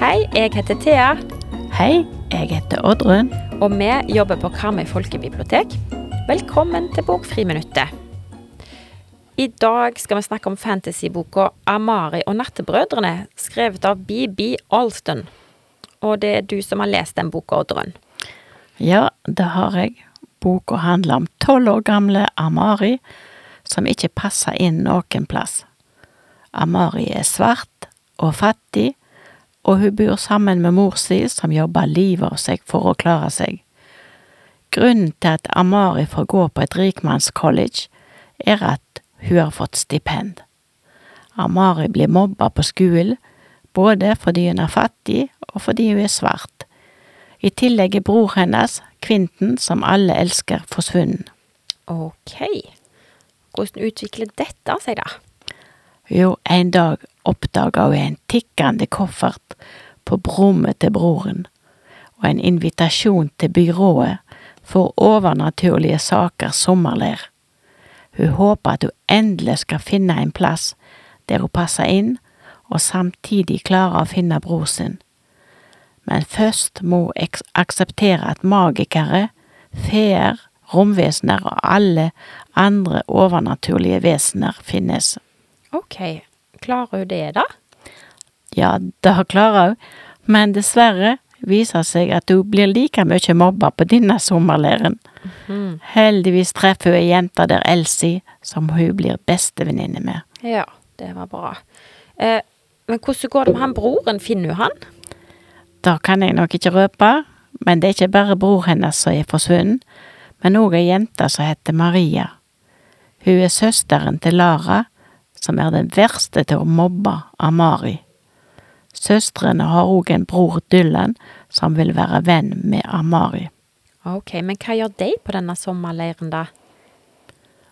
Hei, jeg heter Thea, Hei, jeg heter Oddrun. og vi jobber på Karmøy folkebibliotek. Velkommen til Bokfriminuttet. I dag skal vi snakke om fantasyboka 'Amari og nattebrødrene', skrevet av BB Alston. Og det er du som har lest den boka, Oddrun. Ja, det har jeg. Boka handler om tolv år gamle Amari, som ikke passer inn noen plass. Amari er svart og fattig, og hun bor sammen med mor si, som jobber livet av seg for å klare seg. Grunnen til at Amari får gå på et rikmannscollege, er at hun har fått stipend. Amari blir mobba på skolen, både fordi hun er fattig og fordi hun er svart. I tillegg er bror hennes, Kvinten, som alle elsker, forsvunnet. Ok. Hvordan utvikler dette seg, da? Jo, en dag oppdaga hun en tikkende koffert på brommet til broren, og en invitasjon til byrået for overnaturlige saker sommerleir. Hun håper at hun endelig skal finne en plass der hun passer inn, og samtidig klarer å finne bror sin. Men først må jeg akseptere at magikere, feer, romvesener og alle andre overnaturlige vesener finnes. Ok, klarer hun det, da? Ja, det klarer hun, men dessverre viser seg at hun blir like mye mobba på denne sommerleiren. Heldigvis treffer hun ei jente der Elsie, som hun blir bestevenninne med. Ja, det var bra. Eh, men hvordan går det med han broren? Finner hun han? Det kan jeg nok ikke røpe, men det er ikke bare bror hennes som er forsvunnet, men òg ei jente som heter Maria. Hun er søsteren til Lara, som er den verste til å mobbe Amari. Søstrene har òg en bror, Dylan, som vil være venn med Amari. Ok, men hva gjør de på denne sommerleiren, da?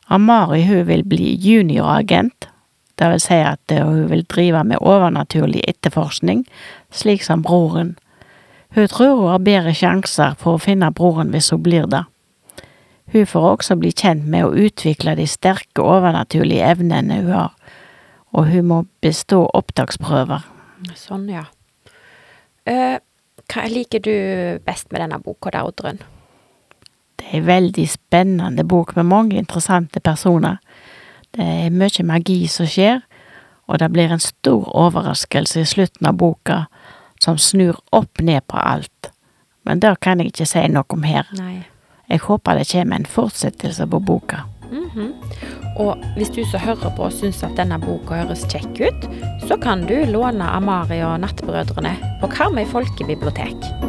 Amari hun vil bli junioragent, det vil si at hun vil drive med overnaturlig etterforskning, slik som broren. Hun tror hun har bedre sjanser for å finne broren hvis hun blir det. Hun får også bli kjent med å utvikle de sterke overnaturlige evnene hun har, og hun må bestå opptaksprøver. Sånn, ja. Eh, hva liker du best med denne boka, da, Oddrun? Det er en veldig spennende bok med mange interessante personer. Det er mye magi som skjer, og det blir en stor overraskelse i slutten av boka som snur opp ned på alt. Men det kan jeg ikke si noe om her. Nei. Jeg håper det kommer en fortsettelse på boka. Mhm. Og hvis du som hører på syns at denne boka høres kjekk ut, så kan du låne Amari og Nattbrødrene på Karmøy folkebibliotek.